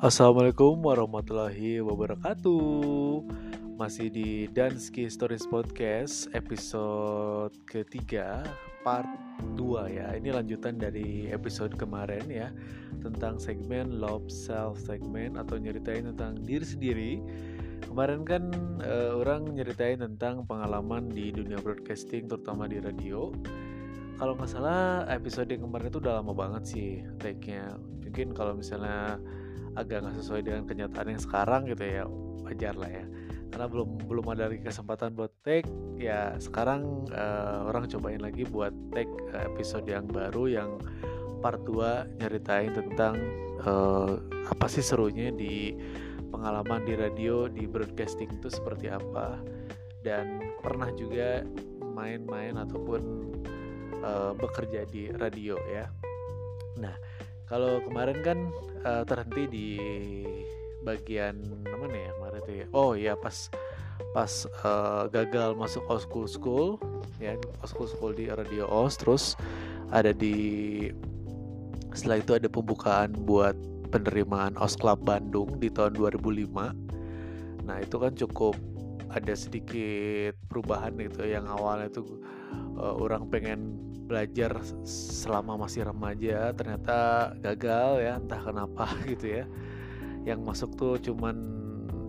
Assalamualaikum warahmatullahi wabarakatuh. Masih di Dansky Stories Podcast episode ketiga part 2 ya. Ini lanjutan dari episode kemarin ya Tentang segmen Love Self Segment Atau nyeritain tentang diri sendiri. Kemarin kan uh, orang nyeritain tentang pengalaman di dunia broadcasting terutama di radio. Kalau nggak salah episode yang kemarin itu udah lama banget sih take-nya. Mungkin kalau misalnya agak nggak sesuai dengan kenyataan yang sekarang gitu ya wajar lah ya. Karena belum belum ada lagi kesempatan buat take ya sekarang uh, orang cobain lagi buat take uh, episode yang baru yang part 2 nyeritain tentang uh, apa sih serunya di pengalaman di radio di broadcasting itu seperti apa. Dan pernah juga main-main ataupun uh, bekerja di radio ya. Nah kalau kemarin kan uh, terhenti di bagian mana ya kemarin itu ya? Oh ya pas pas uh, gagal masuk school school ya school school di radio os terus ada di setelah itu ada pembukaan buat penerimaan os club Bandung di tahun 2005 nah itu kan cukup ada sedikit perubahan gitu yang awalnya itu uh, orang pengen belajar selama masih remaja ternyata gagal ya entah kenapa gitu ya. Yang masuk tuh cuman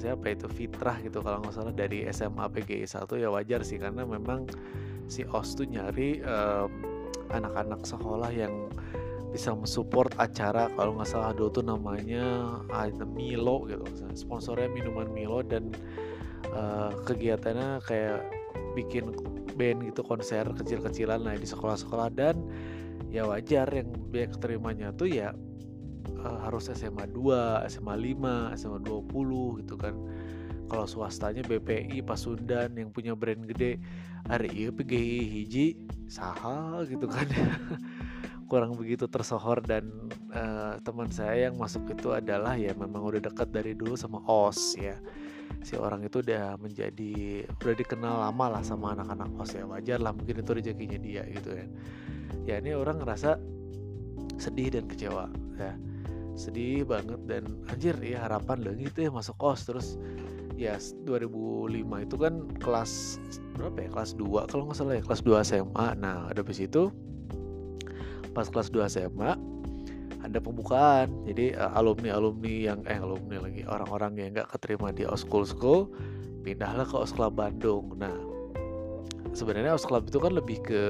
siapa itu fitrah gitu kalau nggak salah dari SMA PGI 1 ya wajar sih karena memang si OS tuh nyari anak-anak um, sekolah yang bisa mensupport acara kalau nggak salah dulu tuh namanya Milo gitu. Sponsornya minuman Milo dan uh, kegiatannya kayak bikin band gitu konser kecil-kecilan lah di sekolah-sekolah dan ya wajar yang biaya keterimanya tuh ya uh, harus SMA 2, SMA 5, SMA 20 gitu kan. Kalau swastanya BPI Pasundan yang punya brand gede hari iya PGI hiji? Saha gitu kan. Kurang begitu tersohor dan uh, teman saya yang masuk itu adalah ya memang udah dekat dari dulu sama OS ya si orang itu udah menjadi udah dikenal lama lah sama anak-anak kos ya. Wajar lah mungkin itu rezekinya dia gitu kan. Ya ini orang ngerasa sedih dan kecewa. Ya sedih banget dan anjir ya harapan lagi gitu ya masuk kos. Terus ya 2005 itu kan kelas berapa ya? Kelas 2 kalau nggak salah ya? Kelas 2 SMA nah ada di situ pas kelas 2 SMA ada pembukaan. Jadi uh, eh, alumni alumni yang eh alumni lagi orang-orang yang nggak keterima di Oskul School pindahlah ke Oskla Bandung. Nah sebenarnya Oskla itu kan lebih ke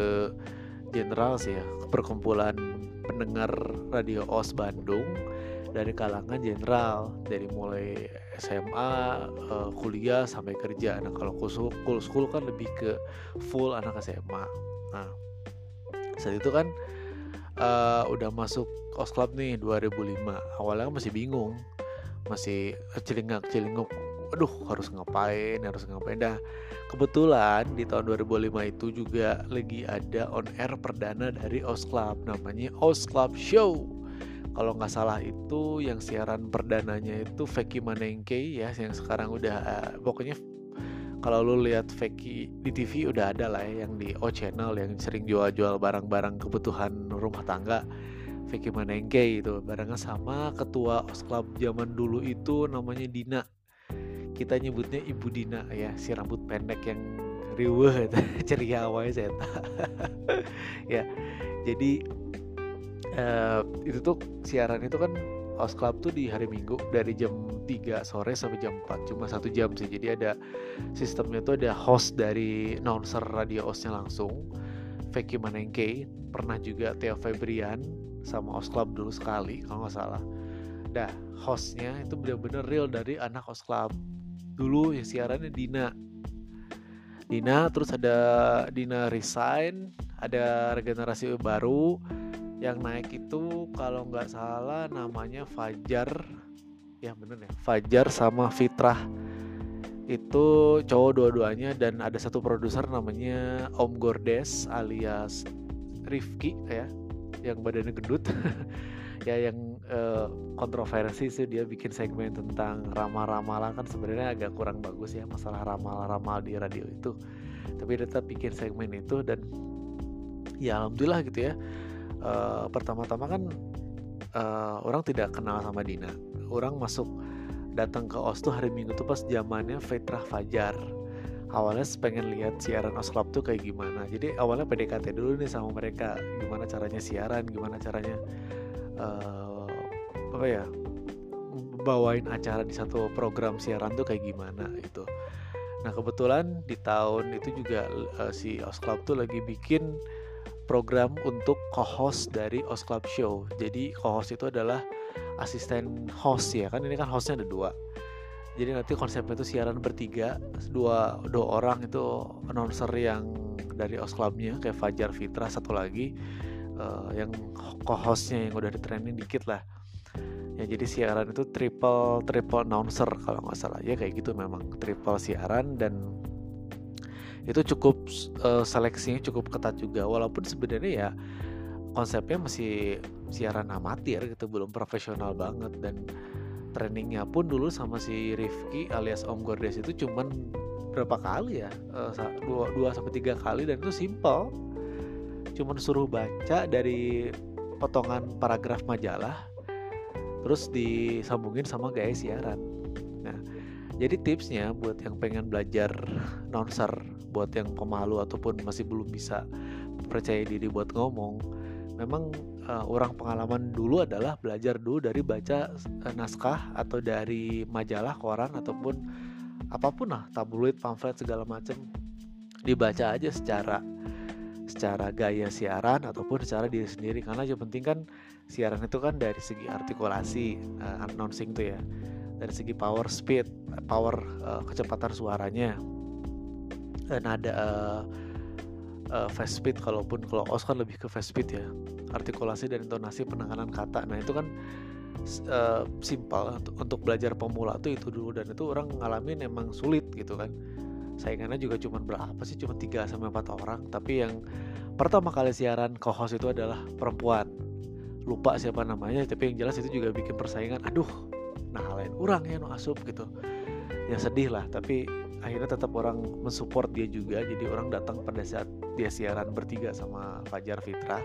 general sih ya perkumpulan pendengar radio Os Bandung dari kalangan general dari mulai SMA uh, eh, kuliah sampai kerja. Nah kalau school school kan lebih ke full anak SMA nah saat itu kan uh, udah masuk Kos Club nih 2005 awalnya kan masih bingung masih celingak celinguk. Aduh harus ngapain harus ngapain. Dah kebetulan di tahun 2005 itu juga lagi ada on air perdana dari Os Club namanya Os Club Show. Kalau nggak salah itu yang siaran perdananya itu Feki Manengke ya yang sekarang udah uh, pokoknya kalau lu lihat Feki di TV udah ada lah ya yang di O Channel yang sering jual-jual barang-barang kebutuhan rumah tangga. Feki Manengke itu barengan sama ketua OS zaman dulu itu namanya Dina. Kita nyebutnya Ibu Dina ya si rambut pendek yang riweh ceria awalnya saya ya jadi uh, itu tuh siaran itu kan House Club tuh di hari Minggu dari jam 3 sore sampai jam 4 cuma satu jam sih. Jadi ada sistemnya tuh ada host dari announcer radio hostnya langsung. Vicky Manengke pernah juga Theo Febrian sama House Club dulu sekali kalau nggak salah. Dah hostnya itu bener-bener real dari anak House Club. Dulu yang siarannya Dina. Dina terus ada Dina resign ada regenerasi baru yang naik itu kalau nggak salah namanya Fajar. Ya bener ya. Fajar sama Fitrah. Itu cowok dua-duanya dan ada satu produser namanya Om Gordes alias Rifki ya yang badannya gendut. Ya yang uh, kontroversi sih dia bikin segmen tentang ramal-ramalan kan sebenarnya agak kurang bagus ya masalah ramal-ramal di radio itu. Tapi tetap bikin segmen itu dan ya alhamdulillah gitu ya uh, pertama-tama kan uh, orang tidak kenal sama Dina. Orang masuk datang ke OS tuh hari Minggu tuh pas zamannya Fitrah Fajar. Awalnya pengen lihat siaran OS Club tuh kayak gimana. Jadi awalnya PDKT dulu nih sama mereka. Gimana caranya siaran gimana caranya uh, apa ya bawain acara di satu program siaran tuh kayak gimana itu nah kebetulan di tahun itu juga uh, si OS Club tuh lagi bikin program untuk co-host dari OS Club Show. Jadi co-host itu adalah asisten host ya kan? Ini kan hostnya ada dua. Jadi nanti konsepnya itu siaran bertiga dua dua orang itu announcer yang dari os clubnya kayak Fajar Fitra satu lagi uh, yang co-hostnya yang udah di training dikit lah. Ya jadi siaran itu triple triple announcer kalau nggak salah. Ya kayak gitu memang. Triple siaran dan itu cukup uh, seleksinya cukup ketat juga. Walaupun sebenarnya ya konsepnya masih siaran amatir gitu belum profesional banget. Dan trainingnya pun dulu sama si Rifki alias Om Gordes itu cuman berapa kali ya uh, dua, dua sampai tiga kali. Dan itu simple. Cuman suruh baca dari potongan paragraf majalah terus disambungin sama gaya siaran. Nah jadi tipsnya buat yang pengen belajar nonser buat yang pemalu ataupun masih belum bisa percaya diri buat ngomong memang uh, orang pengalaman dulu adalah belajar dulu dari baca uh, naskah atau dari majalah koran ataupun apa pun lah tabloid pamflet segala macam dibaca aja secara secara gaya siaran ataupun secara diri sendiri. Karena yang penting kan siaran itu kan dari segi artikulasi uh, announcing tuh ya. Dari segi power speed power uh, kecepatan suaranya dan ada uh, uh, fast speed kalaupun. Kalau os kan lebih ke fast speed ya. Artikulasi dan intonasi penanganan kata. Nah itu kan uh, simpel. Untuk, belajar pemula tuh itu dulu. Dan itu orang ngalamin emang sulit gitu kan. Saingannya juga cuma berapa sih? Cuma 3 sampai 4 orang. Tapi yang pertama kali siaran co-host itu adalah perempuan. Lupa siapa namanya tapi yang jelas itu juga bikin persaingan. Aduh nah lain orang ya no asup gitu. Ya sedih lah. Tapi akhirnya tetap orang mensupport dia juga jadi orang datang pada saat dia siaran bertiga sama Fajar Fitra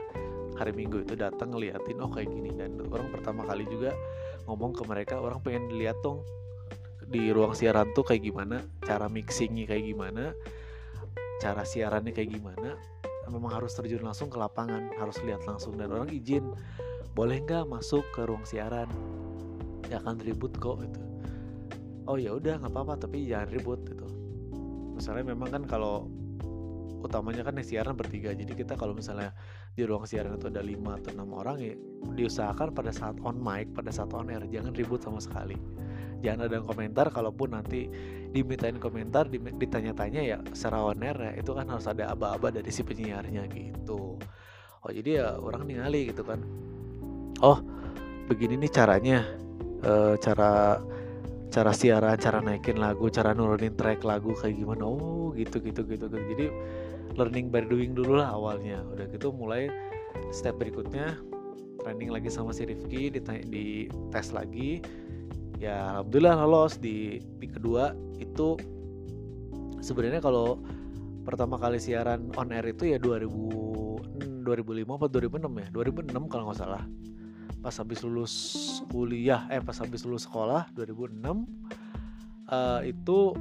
hari Minggu itu datang ngeliatin oh kayak gini. Dan orang pertama kali juga ngomong ke mereka orang pengen lihat dong di ruang siaran tuh kayak gimana cara mixingnya kayak gimana cara siarannya kayak gimana. Memang harus terjun langsung ke lapangan harus lihat langsung. Dan orang izin boleh nggak masuk ke ruang siaran? Ya akan ribut kok itu oh ya udah nggak apa-apa tapi jangan ribut misalnya memang kan kalau utamanya kan siaran bertiga jadi kita kalau misalnya di ruang siaran itu ada lima atau enam orang ya diusahakan pada saat on mic pada saat on air jangan ribut sama sekali. Jangan ada komentar kalaupun nanti dimintain komentar ditanya-tanya ya secara on air ya itu kan harus ada aba-aba dari si penyiarnya gitu. Oh jadi ya orang ningali gitu kan. Oh begini nih caranya. E, cara cara siaran, cara naikin lagu, cara nurunin track lagu kayak gimana. Oh, gitu gitu gitu gitu. Jadi learning by doing dulu lah awalnya. Udah gitu mulai step berikutnya training lagi sama si Rifki di, di tes lagi. Ya alhamdulillah lolos di di kedua itu sebenarnya kalau pertama kali siaran on air itu ya 2000 2005 atau 2006 ya 2006 kalau nggak salah pas habis lulus kuliah eh pas habis lulus sekolah 2006 uh, eh, itu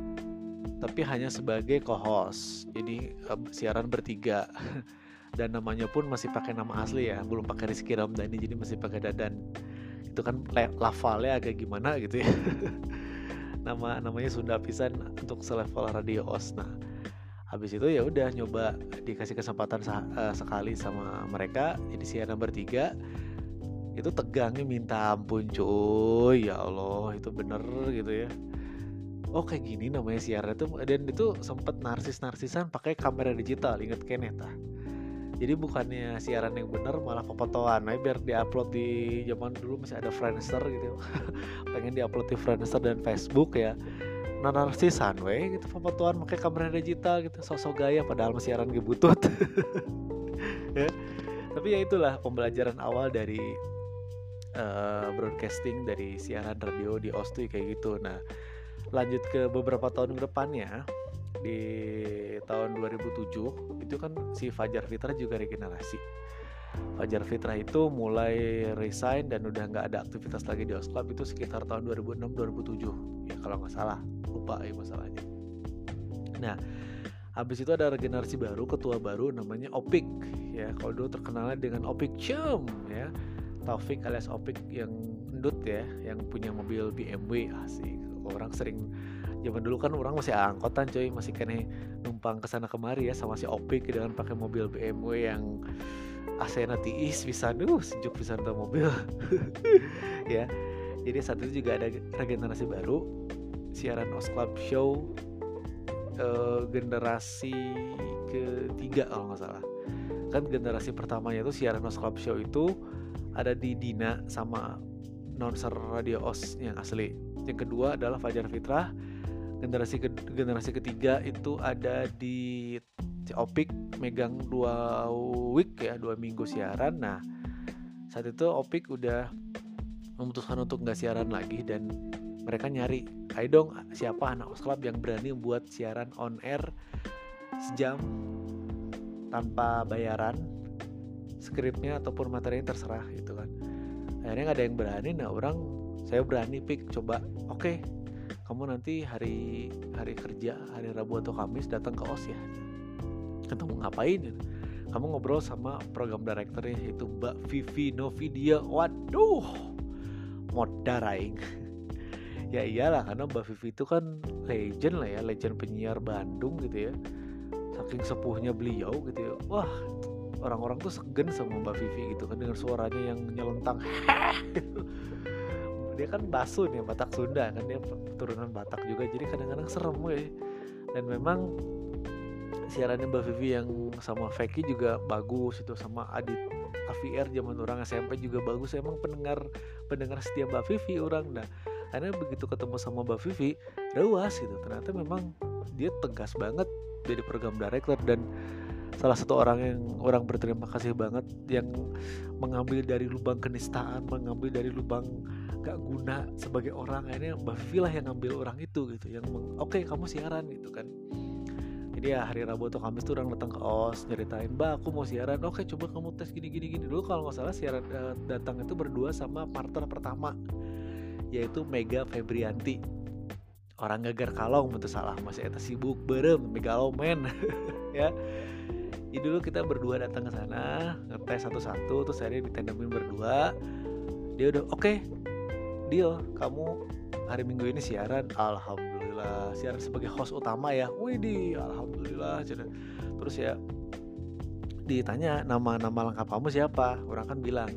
tapi hanya sebagai co-host. Jadi uh, siaran bertiga. Dan namanya pun masih pakai nama asli ya belum pakai Rizky Ramdhani jadi masih pakai Dadan. Itu kan lafalnya agak gimana gitu ya. Nama namanya Sunda pisan untuk selevel radio os. Nah habis itu ya udah nyoba dikasih kesempatan uh, sekali sama mereka jadi siaran bertiga itu tegangnya minta ampun cuy. Ya Allah itu bener gitu ya. Oh kayak gini namanya siaran itu. Dan itu sempet narsis narsisan pakai kamera digital inget Kenneth ah? Jadi bukannya siaran yang bener malah fotoan nah biar diupload di zaman dulu masih ada Friendster gitu. Pengen diupload di Friendster dan Facebook ya. Nah narsisan weh gitu fotoan pakai kamera digital gitu. Sosok gaya padahal masih siaran gebutut. Ya. Tapi ya itulah pembelajaran awal dari uh, broadcasting dari siaran radio di Ostui kayak gitu. Nah, lanjut ke beberapa tahun ke depannya di tahun 2007 itu kan si Fajar Fitra juga regenerasi. Fajar Fitrah itu mulai resign dan udah nggak ada aktivitas lagi di OS Club itu sekitar tahun 2006-2007 ya kalau nggak salah. Lupa ya masalahnya. Nah habis itu ada regenerasi baru ketua baru namanya Opik. Ya kalau dulu terkenalnya dengan Opik Chum ya Taufik alias Opik yang endut ya yang punya mobil BMW asik orang sering zaman dulu kan orang masih angkotan coy masih kene numpang ke sana kemari ya sama si Opik dengan pakai mobil BMW yang AC tiis bisa. Duh sejuk bisa nonton mobil. Ya jadi saat itu juga ada regenerasi baru siaran Os Club Show uh, generasi ketiga kalau nggak salah. Kan generasi pertamanya itu siaran Os Club Show itu ada di Dina sama nonser radio Os yang asli. Yang kedua adalah Fajar Fitrah. Generasi ke generasi ketiga itu ada di Opik megang dua week ya dua minggu siaran. Nah saat itu Opik udah memutuskan untuk nggak siaran lagi dan mereka nyari ayo dong siapa anak Club yang berani buat siaran on air sejam tanpa bayaran skripnya ataupun materinya terserah gitu kan. Akhirnya nggak ada yang berani nah orang saya berani pick coba oke okay, kamu nanti hari hari kerja hari Rabu atau Kamis datang ke OS ya ketemu ngapain ya? kamu ngobrol sama program direkturnya yaitu Mbak Vivi Novidia. Waduh aing. Ya iyalah karena Mbak Vivi itu kan legend lah ya legend penyiar Bandung gitu ya. Saking sepuhnya beliau gitu ya. Wah orang-orang tuh segen sama Mbak Vivi gitu kan dengan suaranya yang nyelentang dia kan basun ya Batak Sunda kan dia keturunan Batak juga jadi kadang-kadang serem ya. Dan memang siarannya Mbak Vivi yang sama Feki juga bagus itu sama Adit AVR zaman orang SMP juga bagus emang pendengar pendengar setia Mbak Vivi orang. Nah karena begitu ketemu sama Mbak Vivi rewas gitu. Ternyata memang dia tegas banget jadi program director dan salah satu orang yang orang berterima kasih banget yang mengambil dari lubang kenistaan mengambil dari lubang gak guna sebagai orang. Akhirnya Mbak Vivi lah yang ngambil orang itu gitu yang oke okay, kamu siaran gitu kan. Jadi ya hari Rabu atau Kamis tuh orang datang ke OS nyeritain mbak aku mau siaran. Oke coba kamu tes gini gini gini. Dulu kalau nggak salah siaran uh, datang itu berdua sama partner pertama yaitu Mega Febrianti. Orang gagar kalong itu salah masih eta sibuk berem megaloman ya jadi dulu kita berdua datang ke sana ngetes satu-satu terus akhirnya ditendemin berdua. Dia udah oke okay, deal. Kamu hari minggu ini siaran. Alhamdulillah. Siaran sebagai host utama ya. Widih alhamdulillah. Terus ya ditanya nama-nama lengkap kamu siapa? Orang kan bilang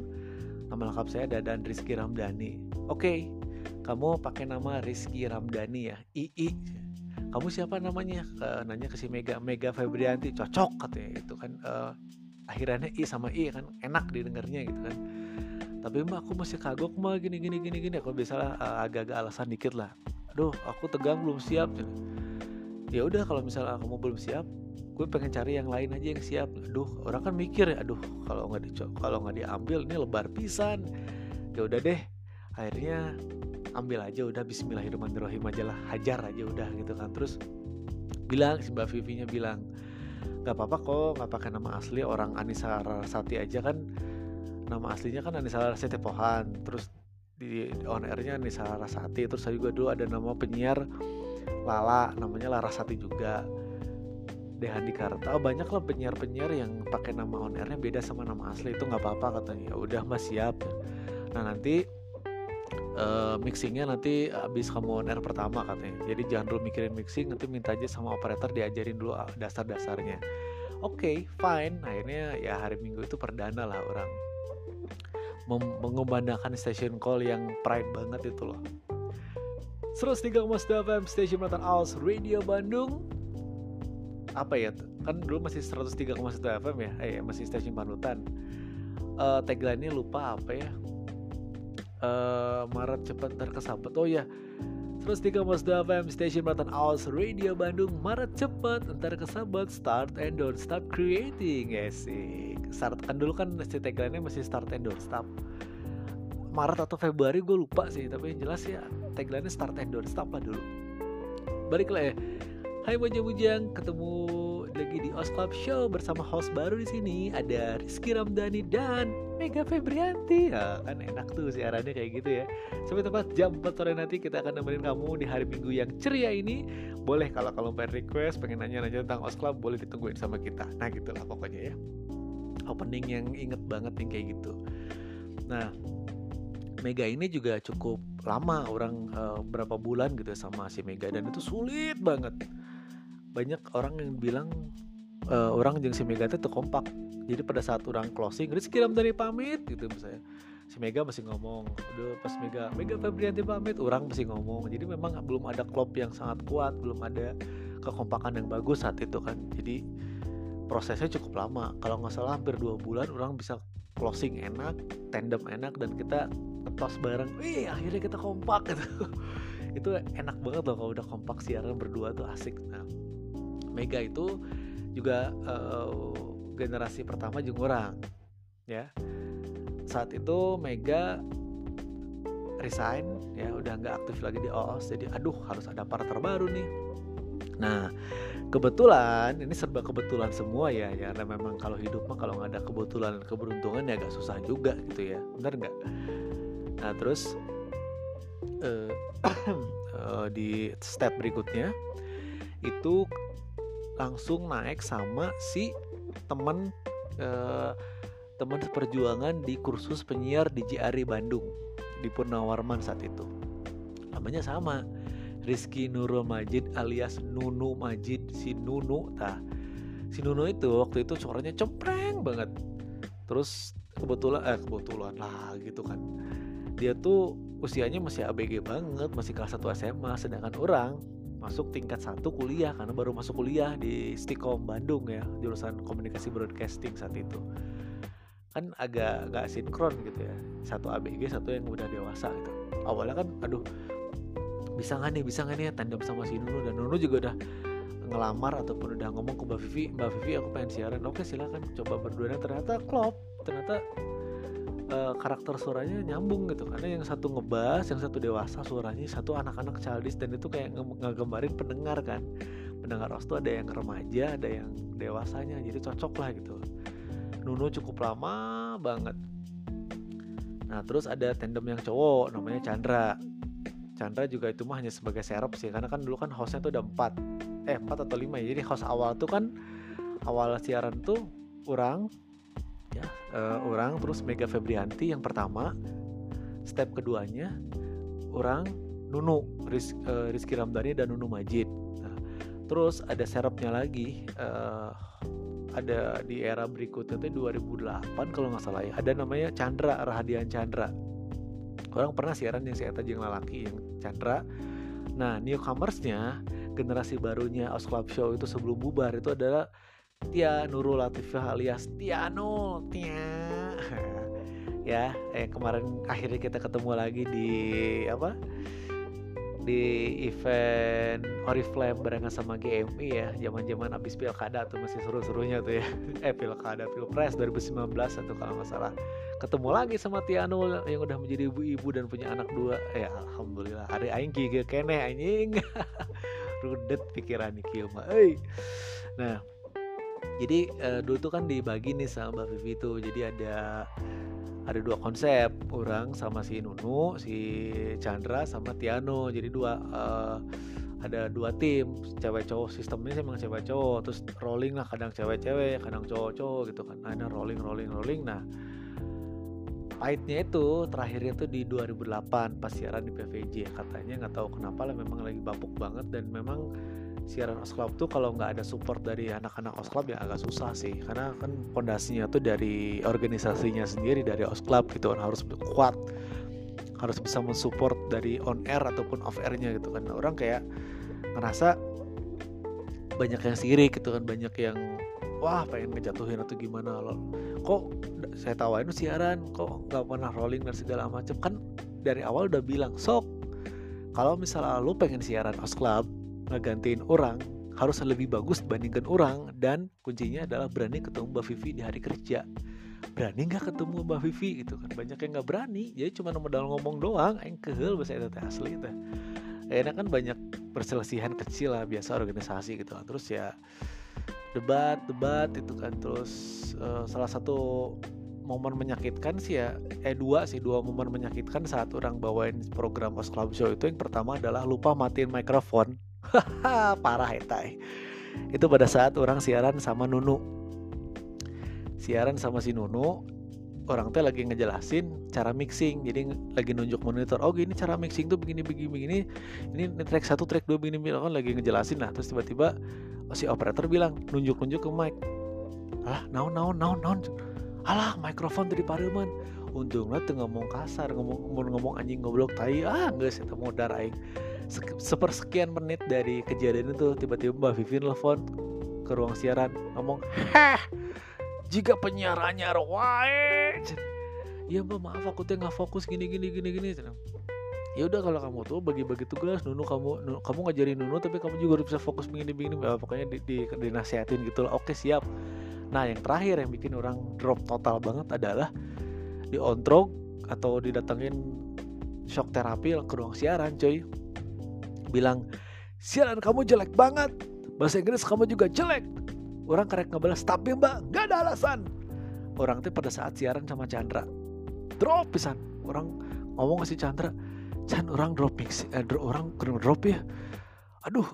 nama lengkap saya Dadan Rizky Ramdhani. Oke okay, kamu pakai nama Rizky Ramdhani ya? II kamu siapa namanya? Ke, nanya ke si Mega Mega Febrianti. Cocok katanya itu kan. Uh, akhirnya I sama I kan enak didengarnya gitu kan. Tapi mbak aku masih kagok mah gini gini gini gini. Aku biasalah uh, agak-agak alasan dikit lah. Aduh aku tegang belum siap ya udah kalau misalnya kamu belum siap gue pengen cari yang lain aja yang siap. Aduh orang kan mikir ya aduh kalau nggak kalau nggak diambil ini lebar pisan. Ya udah deh akhirnya ambil aja udah Bismillahirrahmanirrahim aja lah hajar aja udah gitu kan. Terus bilang si Mbak Vivi nya bilang nggak apa-apa kok nggak pakai nama asli orang Anissa Rarasati aja kan nama aslinya kan Anissa Rarasati Pohan terus di on airnya Nisa Larasati terus saya juga dulu ada nama penyiar Lala namanya Larasati juga. Dehan di Karta oh, banyak lah penyiar-penyiar yang pakai nama on airnya beda sama nama asli itu nggak apa-apa katanya. Ya udah mas siap. Nah nanti uh, mixingnya nanti abis kamu on air pertama katanya. Jadi jangan dulu mikirin mixing nanti minta aja sama operator diajarin dulu ah, dasar-dasarnya. Oke okay, fine. Akhirnya ya hari minggu itu perdana lah orang. Mengumandangkan station call yang pride banget itu loh. 103,1 FM Station Melatan Aus Radio Bandung. Apa ya kan dulu masih 103,1 FM ya? Eh masih stasiun panutan. Uh, tagline-nya lupa apa ya uh, Maret cepat terkesabet. Oh ya 103,1 FM Station Melatan Aus Radio Bandung Maret cepat ntar kesabet Start and don't stop creating. Sih start kan dulu kan si tagline-nya masih start and don't stop. Maret atau Februari gue lupa sih tapi yang jelas ya tagline-nya start and don't stop lah dulu. Balik lah ya Hai Bujang-Bujang, ketemu lagi di Os Club Show bersama host baru di sini ada Rizky Ramdhani dan Mega Febrianti. Ya, kan enak tuh siarannya kayak gitu ya. Sampai tepat jam 4 sore nanti kita akan nemenin kamu di hari Minggu yang ceria ini. Boleh kalau kalau pengen request, pengen nanya-nanya tentang Os Club, boleh ditungguin sama kita. Nah, gitulah pokoknya ya. Opening yang inget banget nih kayak gitu. Nah, Mega ini juga cukup lama orang uh, berapa bulan gitu sama si Mega dan itu sulit banget banyak orang yang bilang uh, orang jeng si Mega itu kompak jadi pada saat orang closing Rizky dari pamit gitu misalnya. Si Mega masih ngomong udah pas Mega Mega Febrianti pamit orang masih ngomong. Jadi memang belum ada klub yang sangat kuat belum ada kekompakan yang bagus saat itu kan. Jadi prosesnya cukup lama. Kalau nggak salah hampir dua bulan orang bisa closing enak tandem enak dan kita ngetos bareng wih akhirnya kita kompak gitu. Itu enak banget loh kalau udah kompak siaran berdua tuh asik. Nah Mega itu juga uh, generasi pertama juga orang ya. Saat itu Mega resign ya udah nggak aktif lagi di OOS jadi aduh harus ada partner baru nih. Nah kebetulan ini serba kebetulan semua ya ya karena memang kalau hidup mah kalau nggak ada kebetulan dan keberuntungan ya agak susah juga gitu ya benar nggak? Nah terus uh, uh, di step berikutnya itu langsung naik sama si teman uh, teman seperjuangan di kursus penyiar di JRI Bandung di Purnawarman saat itu. Namanya sama Rizky Nurul Majid alias Nunu Majid si Nunu tah. Si Nunu itu waktu itu suaranya cempreng banget. Terus kebetulan eh kebetulan lah gitu kan. Dia tuh usianya masih ABG banget masih kelas 1 SMA sedangkan orang masuk tingkat satu kuliah karena baru masuk kuliah di Stikom Bandung ya jurusan komunikasi broadcasting saat itu. Kan agak agak sinkron gitu ya satu ABG satu yang udah dewasa gitu. Awalnya kan aduh bisa nggak nih bisa nggak nih tandem sama si Nunu dan Nunu juga udah ngelamar ataupun udah ngomong ke Mbak Vivi Mbak Vivi aku pengen siaran. Oke silakan coba berdua. Dan ternyata klop ternyata uh, karakter suaranya nyambung gitu. Karena yang satu ngebas yang satu dewasa suaranya satu anak-anak childish dan itu kayak ngegambarin pendengar kan. Pendengar os tuh ada yang remaja ada yang dewasanya. Jadi cocok lah gitu. Nunu cukup lama banget. Nah terus ada tandem yang cowok namanya Chandra. Chandra juga itu mah hanya sebagai serap sih karena kan dulu kan hostnya tuh ada empat. Eh empat atau lima ya. Jadi host awal tuh kan awal siaran tuh orang ya uh, orang terus Mega Febrianti yang pertama. Step keduanya orang Nunu Riz, uh, Rizky Ramdhani dan Nunu Majid. Nah, terus ada serapnya lagi uh, ada di era berikutnya tuh 2008 kalau nggak salah ya. Ada namanya Chandra Rahadian Chandra. Orang pernah siaran yang saya tadi yang lalaki yang Chandra. Nah newcomersnya generasi barunya Os Club Show itu sebelum bubar itu adalah Tia Nurul Latifah alias Tiano Tia ya eh kemarin akhirnya kita ketemu lagi di apa? Di event Oriflame barengan sama GMI ya. Zaman-zaman abis pilkada tuh masih seru-serunya tuh ya. Eh pilkada pilpres 2019 atau kalau nggak salah. Ketemu lagi sama Tiano yang udah menjadi ibu-ibu dan punya anak dua. Ya alhamdulillah. Hari aing kieu kene anjing. Rudet pikiran mah euy. Nah jadi uh, dulu tuh kan dibagi nih sama Mbak Vivi tuh. Jadi ada ada dua konsep orang sama si Nunu si Chandra sama Tiano jadi dua uh, ada dua tim. Cewek cowok sistemnya sih memang cewek cowok. Terus rolling lah kadang cewek cewek kadang cowok cowok gitu kan. Nah, rolling rolling rolling. Nah pahitnya itu terakhirnya tuh di 2008 pas siaran di PVJ katanya nggak tahu kenapa lah memang lagi bapuk banget. Dan memang siaran Osclub tuh kalau nggak ada support dari anak-anak Osclub ya agak susah sih. Karena kan fondasinya tuh dari organisasinya sendiri dari Osclub gitu kan. Harus kuat harus bisa mensupport dari on air ataupun off airnya gitu kan. Orang kayak ngerasa banyak yang sirik gitu kan banyak yang wah pengen ngejatuhin atau gimana? Loh kok saya tawain siaran? Kok nggak pernah rolling dan segala macam kan dari awal udah bilang sok kalau misalnya lu pengen siaran Osclub ngegantiin orang harus lebih bagus dibandingkan orang dan kuncinya adalah berani ketemu Mbak Vivi di hari kerja. Berani nggak ketemu Mbak Vivi? Gitu kan. Banyak yang nggak berani. Jadi cuma modal ngomong doang. Yang kehel bahasa itu asli itu enak kan banyak perselisihan kecil lah biasa organisasi gitu terus ya debat debat itu kan. Terus uh, salah satu momen menyakitkan sih ya eh dua sih dua momen menyakitkan saat orang bawain program Os Club Show itu. Yang pertama adalah lupa matiin mikrofon parah ya tay itu pada saat orang siaran sama Nunu. Siaran sama si Nunu orang teh lagi ngejelasin cara mixing. Jadi lagi nunjuk monitor oh gini cara mixing tuh begini begini begini. Ini, track satu track dua begini begini. Kan lagi ngejelasin lah. Terus tiba-tiba oh, si operator bilang nunjuk nunjuk ke mic. Ah naon naon naon naon? Alah mikrofon dari pareman. Untungnya tuh ngomong kasar ngomong ngomong, anjing ngoblok tai. Ah nggak sih temu darah aing sepersekian menit dari kejadian itu tiba-tiba Mbak Vivin telepon ke ruang siaran ngomong heh jika penyiarannya wae ya mbak maaf aku tuh nggak fokus gini gini gini gini. Ya udah kalau kamu tuh bagi-bagi tugas nunu kamu nunu, kamu ngajarin nunu tapi kamu juga harus bisa fokus begini begini. Ya, pokoknya di, di, dinasihatin gitu lah. Oke siap. Nah yang terakhir yang bikin orang drop total banget adalah di ontrog atau didatengin shock terapi ke ruang siaran coy bilang siaran kamu jelek banget. Bahasa Inggris kamu juga jelek. Orang karek ngebalas tapi mbak gak ada alasan. Orang tuh pada saat siaran sama Chandra drop pisan. Orang ngomong ke si Chandra Chan orang drop mix eh, drop, orang drop ya. Aduh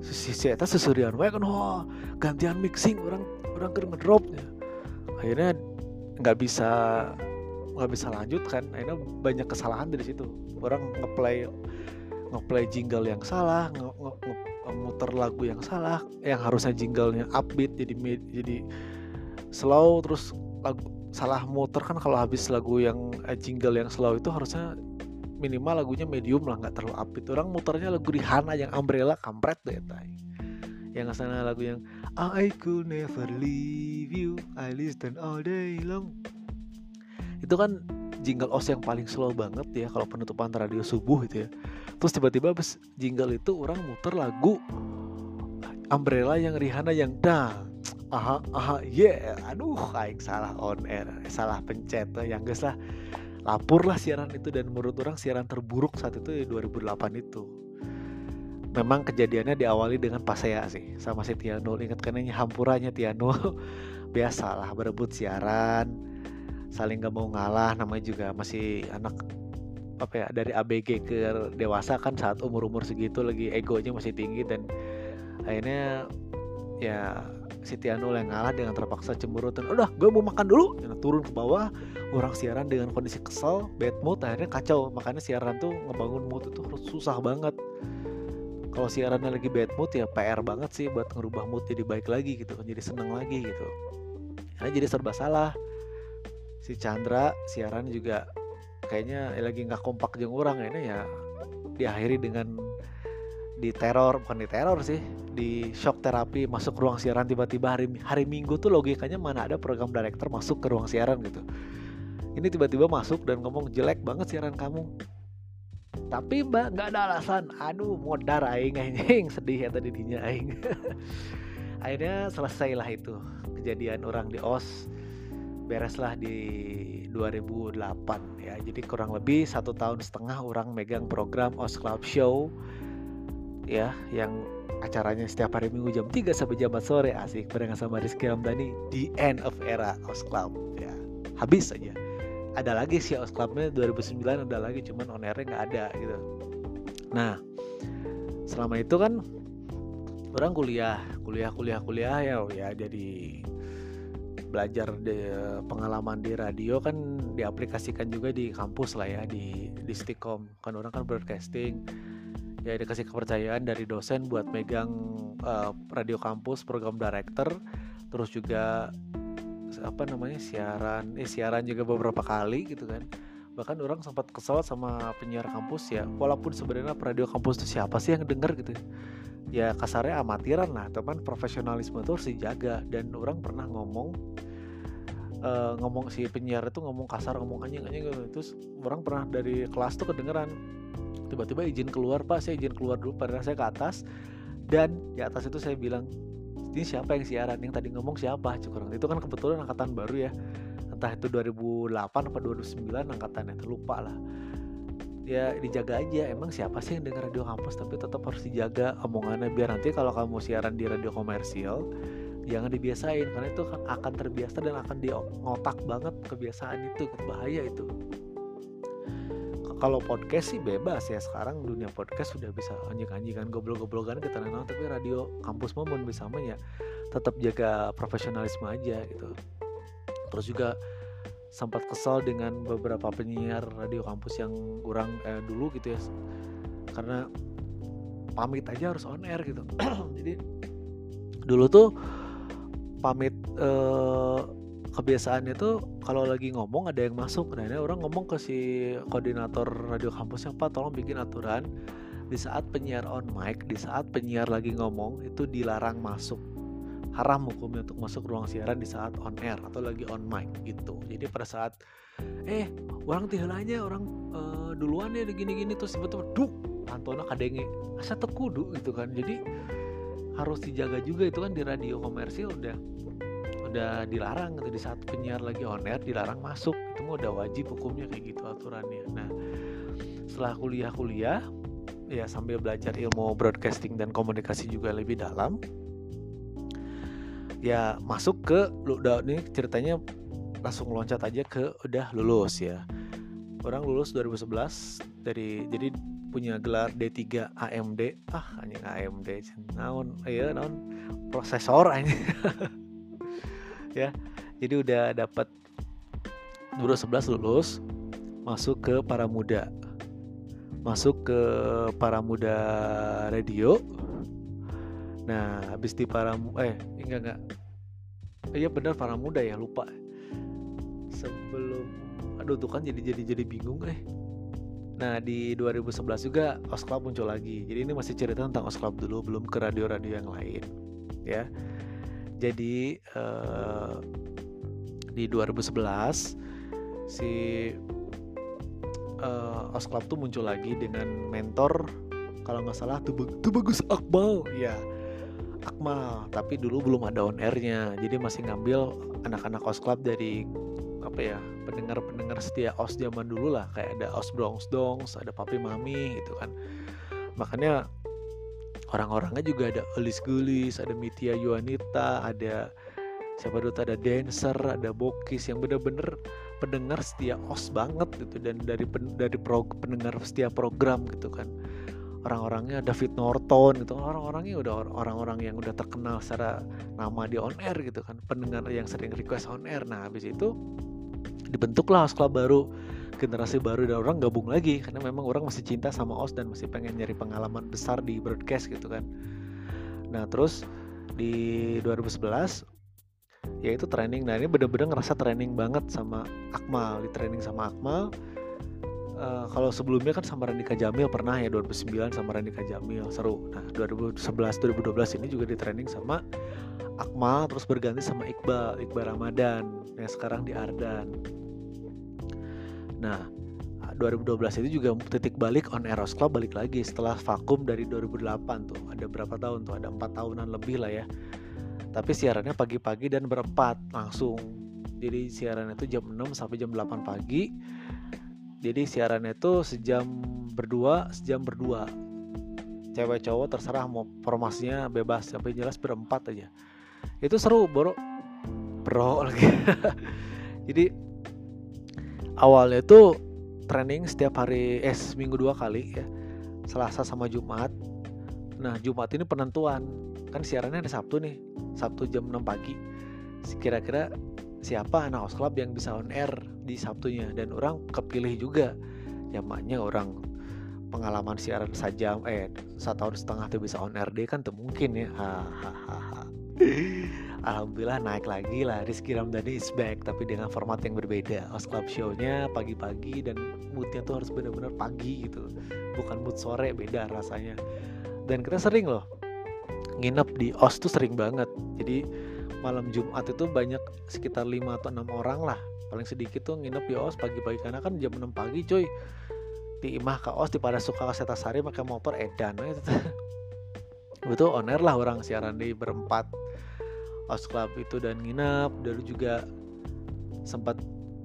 si si eta seserian wae kan oh, gantian mixing orang orang kurang drop ya akhirnya nggak bisa nggak bisa lanjut kan. Akhirnya banyak kesalahan dari situ. Orang ngeplay ngeplay jingle yang salah nge, nge, nge, muter lagu yang salah yang harusnya jinglenya upbeat jadi jadi slow terus lagu salah muter. Kan kalau habis lagu yang eh, jingle yang slow itu harusnya minimal lagunya medium lah nggak terlalu upbeat. Orang muternya lagu Rihanna yang umbrella kampret deh tay yang sana lagu yang I could never leave you I listen all day long. Itu kan jingle os yang paling slow banget ya kalau penutupan radio subuh itu ya. Terus tiba-tiba abis jingle itu orang muter lagu Umbrella yang Rihanna yang dah aha aha yeah. Aduh aing salah on air salah pencet yang guys lah. Lapor lah siaran itu dan menurut orang siaran terburuk saat itu di 2008 itu. Memang kejadiannya diawali dengan pasea sih sama si Tiano ingat kan ini hampurannya Tiano biasalah berebut siaran saling gak mau ngalah namanya juga masih anak apa ya dari ABG ke dewasa kan saat umur umur segitu lagi egonya masih tinggi dan akhirnya ya si Tiano yang ngalah dengan terpaksa cemburu dan udah gue mau makan dulu. Dan turun ke bawah orang siaran dengan kondisi kesel bad mood akhirnya kacau. Makanya siaran tuh ngebangun mood itu susah banget. Kalau siarannya lagi bad mood ya PR banget sih buat ngerubah mood jadi baik lagi gitu jadi seneng lagi gitu. Karena jadi serba salah si Chandra siaran juga kayaknya lagi nggak kompak jeng orang ini ya diakhiri dengan di teror bukan di teror sih di shock terapi masuk ruang siaran tiba-tiba hari hari minggu tuh logikanya mana ada program director masuk ke ruang siaran gitu. Ini tiba-tiba masuk dan ngomong jelek banget siaran kamu. Tapi mbak nggak ada alasan. Aduh modar aing aing. Sedih ya tadi dinya aing. Akhirnya selesailah itu kejadian orang di os bereslah di 2008 ya. Jadi kurang lebih satu tahun setengah orang megang program OS Club Show ya yang acaranya setiap hari minggu jam 3 sampai jam 4 sore. Asik barengan sama Rizky Ramdhani di end of era OS Club ya. Habis aja ada lagi sih OS Clubnya 2009 ada lagi cuman on airnya nggak ada gitu. Nah selama itu kan orang kuliah kuliah kuliah kuliah ya ya jadi belajar de, pengalaman di radio kan diaplikasikan juga di kampus lah ya di di Stikom. Kan orang kan broadcasting. Ya dikasih kepercayaan dari dosen buat megang uh, radio kampus program director. Terus juga apa namanya siaran eh siaran juga beberapa kali gitu kan bahkan orang sempat kesal sama penyiar kampus ya. Walaupun sebenarnya radio kampus itu siapa sih yang denger gitu ya? Kasarnya amatiran lah teman profesionalisme itu harus dijaga. Dan orang pernah ngomong uh, ngomong si penyiar itu ngomong kasar ngomong anjing anjing gitu terus orang pernah dari kelas tuh kedengeran tiba-tiba izin keluar pak saya izin keluar dulu padahal saya ke atas. Dan di atas itu saya bilang ini siapa yang siaran? Yang tadi ngomong siapa? Cukup itu kan kebetulan angkatan baru ya entah itu 2008 atau 2009 angkatannya lupa lah. Ya dijaga aja. Emang siapa sih yang dengar radio kampus? Tapi tetap harus dijaga omongannya. Biar nanti kalau kamu siaran di radio komersial jangan dibiasain. Karena itu akan terbiasa dan akan di ngotak banget kebiasaan itu. Bahaya itu. Kalau podcast sih bebas ya. Sekarang dunia podcast sudah bisa anjing-anjingan goblok-goblokan kita nonton. Tapi radio kampus momen bisa ya. Tetap jaga profesionalisme aja gitu terus juga sempat kesal dengan beberapa penyiar radio kampus yang kurang eh, dulu gitu ya. Karena pamit aja harus on air gitu. Jadi dulu tuh pamit eh, kebiasaannya tuh kalau lagi ngomong ada yang masuk. Nah ini orang ngomong ke si koordinator radio kampusnya pak tolong bikin aturan. Di saat penyiar on mic di saat penyiar lagi ngomong itu dilarang masuk haram hukumnya untuk masuk ruang siaran di saat on air atau lagi on mic gitu. Jadi pada saat eh orang tihelanya orang uh, duluan ya gini-gini terus tiba-tiba duk antona kadenge. Asa tekudu gitu kan. Jadi harus dijaga juga itu kan di radio komersil udah udah dilarang gitu. Di saat penyiar lagi on air dilarang masuk. Itu mah udah wajib hukumnya kayak gitu aturannya. Nah setelah kuliah-kuliah ya sambil belajar ilmu broadcasting dan komunikasi juga lebih dalam ya masuk ke udah ini ceritanya langsung loncat aja ke udah lulus ya. Orang lulus 2011 dari jadi punya gelar D3 AMD ah hanya AMD naon ya naon? Prosesor aja ya jadi udah dapat 2011 lulus masuk ke para muda. Masuk ke para muda radio Nah, habis di para eh enggak enggak. Iya benar para muda ya lupa. Sebelum aduh tuh kan jadi jadi jadi bingung eh. Nah di 2011 juga Osclub muncul lagi. Jadi ini masih cerita tentang Osclub dulu, belum ke radio-radio yang lain, ya. Jadi uh, di 2011 si uh, Osclub tuh muncul lagi dengan mentor kalau nggak salah tuh bagus Akmal, ya Akmal tapi dulu belum ada on airnya. Jadi masih ngambil anak-anak os club dari apa ya pendengar-pendengar setia os zaman dulu lah. Kayak ada os bronx dongs ada papi mami gitu kan. Makanya orang-orangnya juga ada Elis Gulis ada Mitia Yuanita ada siapa dulu ada dancer ada bokis yang bener-bener pendengar setia os banget gitu. Dan dari pen, dari pro, pendengar setia program gitu kan orang-orangnya David Norton gitu. Orang-orangnya udah orang-orang yang udah terkenal secara nama di on air gitu kan. Pendengar yang sering request on air. Nah habis itu dibentuklah OS Club baru. Generasi baru dan orang gabung lagi. Karena memang orang masih cinta sama OS dan masih pengen nyari pengalaman besar di broadcast gitu kan. Nah terus di 2011 ya itu training. Nah ini bener-bener ngerasa training banget sama Akmal. Di training sama Akmal uh, kalau sebelumnya kan sama Randika Jamil pernah ya 2009 sama Randika Jamil seru. Nah 2011 2012 ini juga di training sama Akmal terus berganti sama Iqbal Iqbal Ramadan yang sekarang di Ardan. Nah 2012 itu juga titik balik on Eros Club balik lagi setelah vakum dari 2008 tuh. Ada berapa tahun tuh? Ada empat tahunan lebih lah ya. Tapi siarannya pagi-pagi dan berempat langsung. Jadi siarannya itu jam 6 sampai jam 8 pagi jadi siarannya itu sejam berdua sejam berdua. Cewek cowok terserah mau formasinya bebas tapi jelas berempat aja. Itu seru bro. Bro lagi. Jadi awalnya itu training setiap hari eh seminggu dua kali ya. Selasa sama Jumat. Nah Jumat ini penentuan. Kan siarannya ada Sabtu nih Sabtu jam 6 pagi. Kira-kira siapa anak Club yang bisa on air di Sabtunya? Dan orang kepilih juga. Ya maknya orang pengalaman siaran saja eh satu tahun setengah tuh bisa on air. Deh kan tuh mungkin ya. Alhamdulillah naik lagi lah. Rizky Ramdhani is back tapi dengan format yang berbeda. Os Club Show-nya pagi-pagi dan moodnya tuh harus bener-bener pagi gitu. Bukan mood sore beda rasanya. Dan kita sering loh nginep di Os tuh sering banget. Jadi malam Jumat itu banyak sekitar 5 atau 6 orang lah. Paling sedikit tuh nginep di OS pagi-pagi karena kan jam 6 pagi cuy. Di imah ke OS di pada suka ke Setasari pakai motor edan nah, itu on lah orang siaran di berempat OS Club itu dan nginep. Dulu juga sempat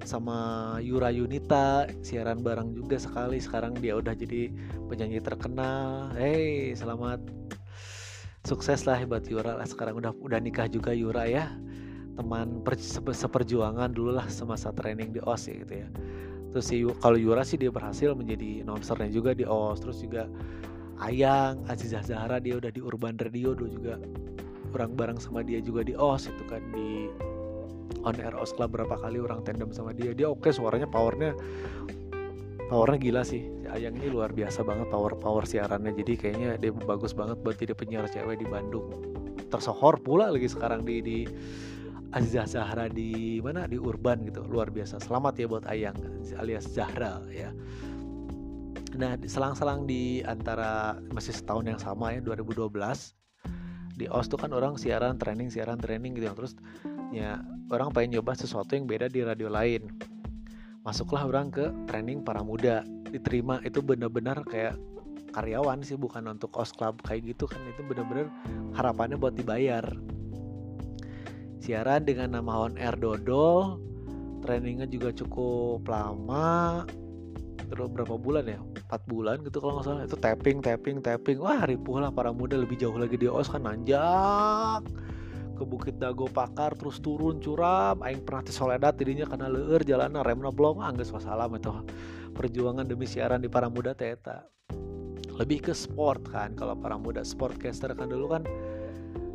sama Yura Yunita siaran bareng juga sekali. Sekarang dia udah jadi penyanyi terkenal. Hey selamat sukses lah buat Yura lah. Sekarang udah udah nikah juga Yura ya. Teman per, seperjuangan dulu lah semasa training di OS ya, gitu ya. Terus si kalau Yura sih dia berhasil menjadi announcernya juga di OS terus juga Ayang Azizah Zahra dia udah di Urban Radio dulu juga. Orang bareng sama dia juga di OS itu kan di on air OS Club berapa kali orang tandem sama dia. Dia oke okay, suaranya powernya powernya gila sih. Si Ayang ini luar biasa banget power power siarannya. Jadi kayaknya dia bagus banget buat jadi penyiar cewek di Bandung. Tersohor pula lagi sekarang di di Aziza Zahra di mana? Di Urban gitu. Luar biasa. Selamat ya buat Ayang alias Zahra ya. Nah selang-selang di antara masih setahun yang sama ya 2012 di OS tuh kan orang siaran training siaran training gitu. Terus ya orang pengen nyoba sesuatu yang beda di radio lain masuklah orang ke training para muda. Diterima itu benar-benar kayak karyawan sih bukan untuk os club kayak gitu kan. Itu benar-benar harapannya buat dibayar. Siaran dengan nama on air dodol trainingnya juga cukup lama. Terus berapa bulan ya? Empat bulan gitu kalau nggak salah. Itu tapping tapping tapping. Wah ripuh lah para muda. Lebih jauh lagi di os kan nanjak ke Bukit Dago Pakar terus turun curam. Aing pernah di Soledad tidinya karena leur jalanan remna belum angges wassalam itu. Perjuangan demi siaran di para muda teta lebih ke sport kan kalau para muda sportcaster kan dulu kan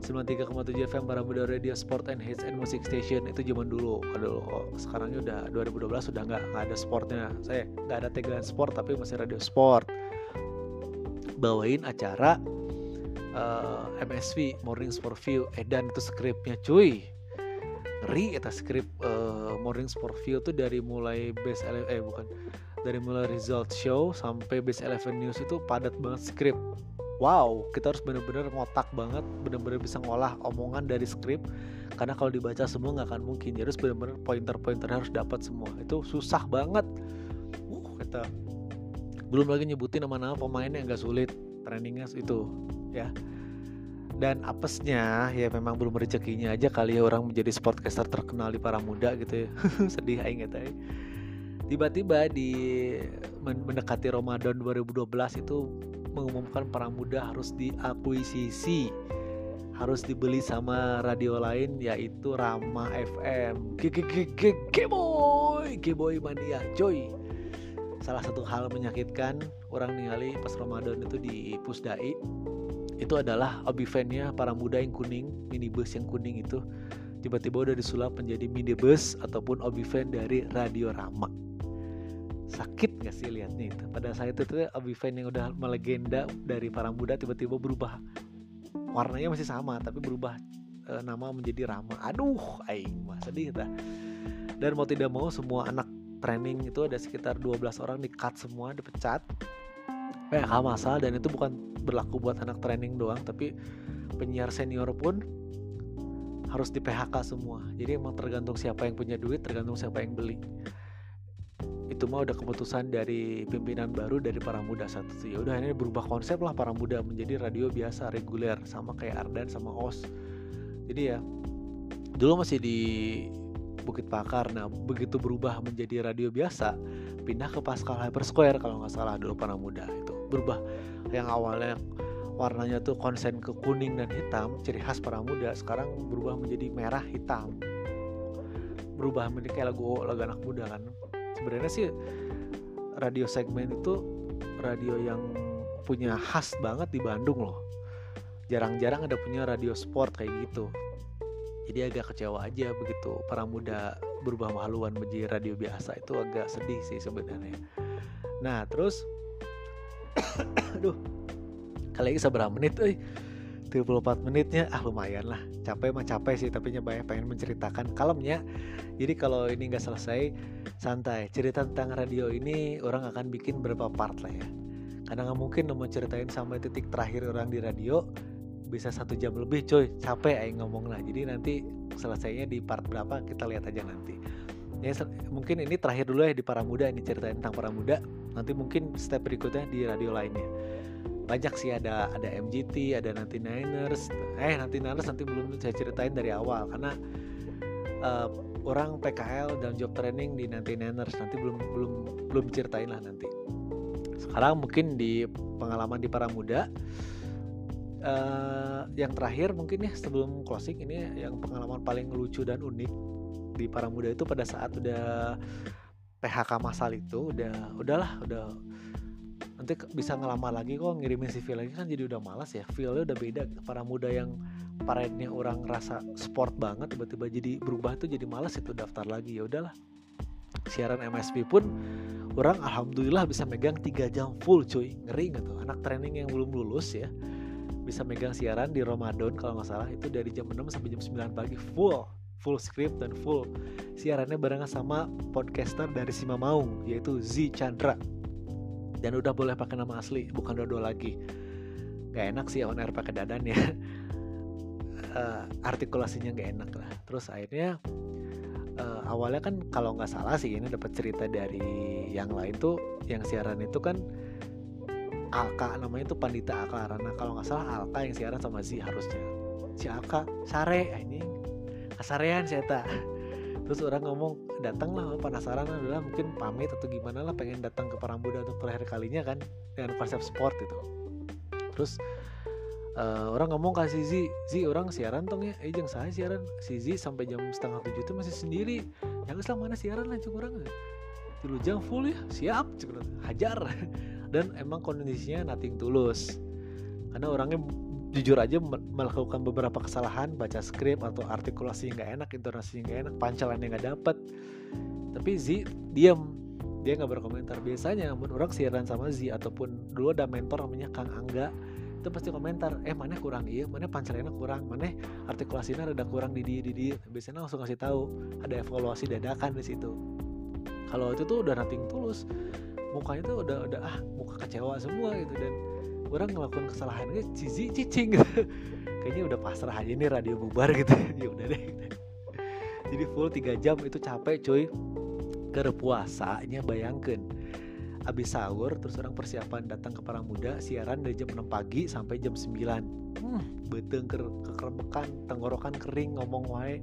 93,7 FM para muda radio sport and hits and music station itu zaman dulu. Aduh oh, sekarangnya udah 2012 sudah nggak ada sportnya. Saya nggak ada tegangan sport tapi masih radio sport. Bawain acara uh, eh, MSV Morning Sport View. Edan itu skripnya cuy. Ngeri eta skrip uh, Morning Sport View tuh dari mulai base eh bukan. Dari mulai result show sampai base eleven news itu padat banget skrip. Wow kita harus bener-bener ngotak banget bener-bener bisa ngolah omongan dari skrip. Karena kalau dibaca semua nggak akan mungkin. Jadi harus bener-bener pointer-pointer harus dapat semua. Itu susah banget. Uh kita belum lagi nyebutin nama-nama pemain yang gak sulit. Trainingnya itu ya. Dan apesnya ya memang belum rezekinya aja kali ya orang menjadi sportcaster terkenal di para muda gitu ya. Sedih aing ya. Tiba-tiba di mendekati Ramadan 2012 itu mengumumkan para muda harus diakuisisi harus dibeli sama radio lain yaitu Rama FM Geboy Geboy mania coy! Salah satu hal menyakitkan orang ningali pas Ramadan itu di Pusdai itu adalah obivennya para muda yang kuning minibus yang kuning itu. Tiba-tiba udah disulap menjadi minibus ataupun obiven dari Radio Rama sakit gak sih liatnya itu? Pada saat itu tuh obiven yang udah melegenda dari para muda tiba-tiba berubah. Warnanya masih sama tapi berubah e, nama menjadi Rama. Aduh aing mah sedih ta dan mau tidak mau semua anak training itu ada sekitar 12 orang di cut semua dipecat. PHK masal dan itu bukan berlaku buat anak training doang tapi penyiar senior pun harus di PHK semua. Jadi emang tergantung siapa yang punya duit tergantung siapa yang beli. Itu mah udah keputusan dari pimpinan baru dari para muda satu ya udah ini berubah konsep lah para muda menjadi radio biasa reguler sama kayak Ardan sama Os. Jadi ya dulu masih di Bukit Pakar. Nah begitu berubah menjadi radio biasa pindah ke Pascal Hyper Square kalau nggak salah dulu para muda itu berubah. Yang awalnya warnanya tuh konsen ke kuning dan hitam ciri khas para muda sekarang berubah menjadi merah hitam. Berubah menjadi kayak lagu lagu anak muda kan. Sebenarnya sih radio segmen itu radio yang punya khas banget di Bandung loh. Jarang-jarang ada punya radio sport kayak gitu. Jadi agak kecewa aja begitu. Para muda berubah haluan menjadi radio biasa itu agak sedih sih sebenarnya. Nah terus aduh kali ini seberapa menit eh? 34 menitnya. Ah lumayan lah. Capek mah capek sih tapi nyoba pengen menceritakan kalemnya jadi kalau ini nggak selesai santai. Cerita tentang radio ini orang akan bikin berapa part lah ya. Karena nggak mungkin mau ceritain sampai titik terakhir orang di radio bisa satu jam lebih coy. Capek aing ngomong lah jadi nanti selesainya di part berapa kita lihat aja nanti ya mungkin ini terakhir dulu ya di para muda ini ceritain tentang para muda. Nanti mungkin step berikutnya di radio lainnya. Banyak sih ada ada MGT ada nanti Niners. Eh nanti Niners nanti belum saya ceritain dari awal karena uh, orang PKL dan job training di nanti Niners. Nanti belum belum belum ceritain lah nanti. Sekarang mungkin di pengalaman di para muda uh, yang terakhir mungkin ya sebelum closing ini yang pengalaman paling lucu dan unik di para muda itu pada saat udah PHK masal itu udah udahlah udah nanti bisa ngelamar lagi kok ngirimin CV lagi kan jadi udah malas ya. Feelnya udah beda. Para muda yang parade orang rasa sport banget tiba-tiba jadi berubah tuh jadi malas itu daftar lagi. Ya udahlah. Siaran MSP pun orang alhamdulillah bisa megang 3 jam full cuy. Ngeri nggak tuh? Anak training yang belum lulus ya bisa megang siaran di Ramadan kalau nggak salah itu dari jam 6 sampai jam 9 pagi full full script dan full siarannya barengan sama podcaster dari Sima Maung yaitu Z Chandra. Dan udah boleh pakai nama asli bukan Dodo lagi. Gak enak sih on air pakai dadan ya. Uh, artikulasinya gak enak lah. Terus akhirnya uh, awalnya kan kalau nggak salah sih ini dapat cerita dari yang lain tuh yang siaran itu kan Alka namanya tuh Pandita Alka karena kalau nggak salah Alka yang siaran sama Z harusnya. Si Alka sare ini kasarean saya tak terus orang ngomong datang lah penasaran adalah mungkin pamit atau gimana lah pengen datang ke Parambuda untuk terakhir kalinya kan dengan konsep sport itu terus uh, orang ngomong ke si Zi orang siaran tong ya? Eh jangan saya siaran. Si sampai jam setengah tujuh itu masih sendiri. Yang Islam mana siaran cukup orang. Tilu jam full ya? Siap cukup hajar. Dan emang kondisinya nothing tulus. Karena orangnya jujur aja melakukan beberapa kesalahan baca skrip atau artikulasi yang nggak enak intonasi yang nggak enak pancalan yang nggak dapet. Tapi Z diam dia nggak berkomentar. Biasanya menurut orang siaran sama Z ataupun dulu ada mentor namanya Kang Angga itu pasti komentar eh mana kurang? Iya mana pancalannya kurang? Mana artikulasinya ada kurang di dia di dia biasanya langsung kasih tahu ada evaluasi dadakan di situ. Kalau itu tuh udah nating tulus. Mukanya tuh udah udah ah muka kecewa semua gitu. Dan orang ngelakuin kesalahan ini cici cicing gitu. Kayaknya udah pasrah aja nih radio bubar gitu. Ya udah deh. Jadi full 3 jam itu capek cuy. Ke puasanya bayangkan abis sahur terus orang persiapan datang ke para muda siaran dari jam 6 pagi sampai jam 9 hmm, beteng ke kekerbekan tenggorokan kering ngomong wae.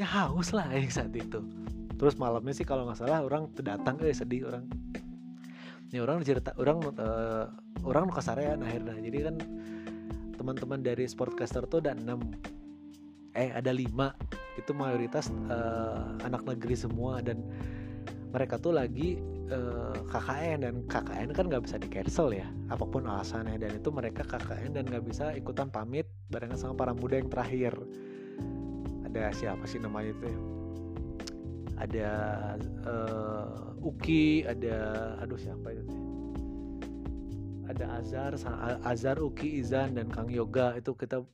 Ya haus lah yang saat itu. Terus malamnya sih kalau nggak salah orang datang eh sedih orang ini orang cerita orang uh, orang nu kasarean akhirnya. Jadi kan teman-teman dari sportcaster tuh ada enam. Eh ada lima. Itu mayoritas uh, anak negeri semua. Dan mereka tuh lagi uh, eh, KKN dan KKN kan nggak bisa di cancel ya apa pun alasannya. Dan itu mereka KKN dan nggak bisa ikutan pamit barengan sama para muda yang terakhir. Ada siapa sih namanya itu ya? Ada uh, Uki ada aduh siapa itu ada Azar Azar Uki Izan dan Kang Yoga. Itu kita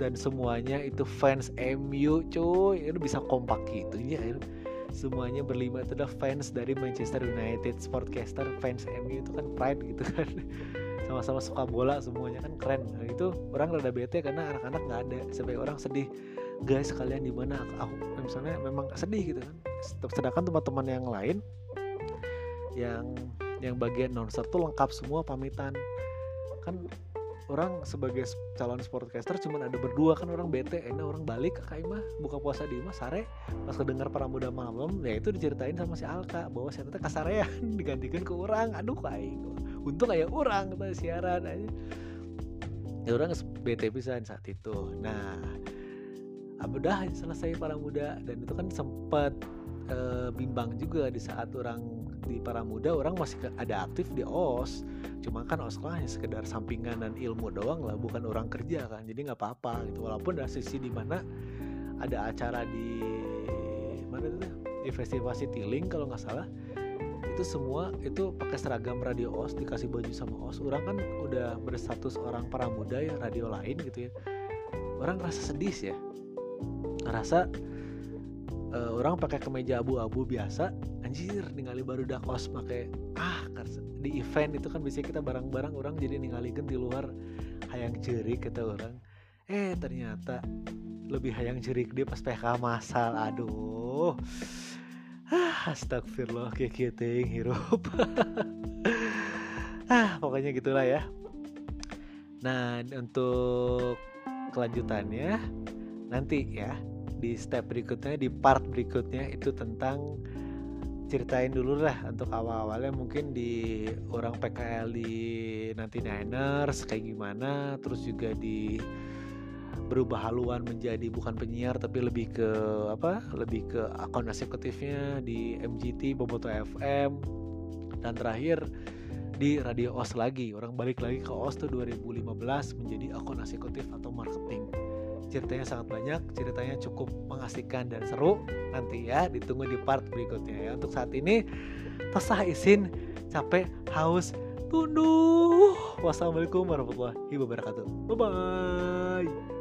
dan semuanya itu fans MU cuy. Itu bisa kompak gitu ya semuanya berlima itu adalah fans dari Manchester United Sportcaster fans MU itu kan pride gitu kan. Sama-sama suka bola semuanya kan keren. Nah, itu orang rada bete karena anak-anak nggak ada. Sebagai orang sedih guys kalian di mana? Aku, misalnya memang sedih gitu kan. Sedangkan teman-teman yang lain yang yang bagian nonser tuh lengkap semua pamitan. Kan orang sebagai calon sportcaster cuma ada berdua kan orang bete enak orang balik ke Kaimah? Buka puasa di Imah sare? Pas kedengar para muda malam ya itu diceritain sama si Alka bahwa saya ternyata kasarean digantikan ke orang. Aduh kayak untung kayak orang kita siaran aja. Ya orang bete bisa saat itu. Nah udah selesai para muda. Dan itu kan sempat e, bimbang juga di saat orang di para muda orang masih ada aktif di OS. Cuma kan OS lah hanya sekedar sampingan dan ilmu doang lah bukan orang kerja kan. Jadi nggak apa-apa gitu. Walaupun ada sisi di mana ada acara di mana itu? Di festival Citylink kalau nggak salah. Itu semua itu pakai seragam radio OS dikasih baju sama OS. Orang kan udah berstatus orang para muda ya radio lain gitu ya. Orang rasa sedih ya ngerasa uh, orang pakai kemeja abu-abu biasa anjir ningali baru dah kos pakai ah di event itu kan biasanya kita barang-barang orang jadi ningalikeun di luar hayang cerik kata orang. Eh ternyata lebih hayang cerik dia pas PK masal aduh. Ah, astagfirullah kayak hirup. Ah pokoknya gitulah ya. Nah untuk kelanjutannya nanti ya di step berikutnya di part berikutnya itu tentang ceritain dulu lah untuk awal-awalnya mungkin di orang PKL di nanti Niners kayak gimana terus juga di berubah haluan menjadi bukan penyiar tapi lebih ke apa lebih ke akun eksekutifnya di MGT Boboto FM dan terakhir di Radio OS lagi. Orang balik lagi ke OS tuh 2015 menjadi akun eksekutif atau marketing ceritanya sangat banyak ceritanya cukup mengasihkan dan seru. Nanti ya ditunggu di part berikutnya ya. Untuk saat ini pesah izin capek haus tunduh. Wassalamualaikum warahmatullahi wabarakatuh. Bye bye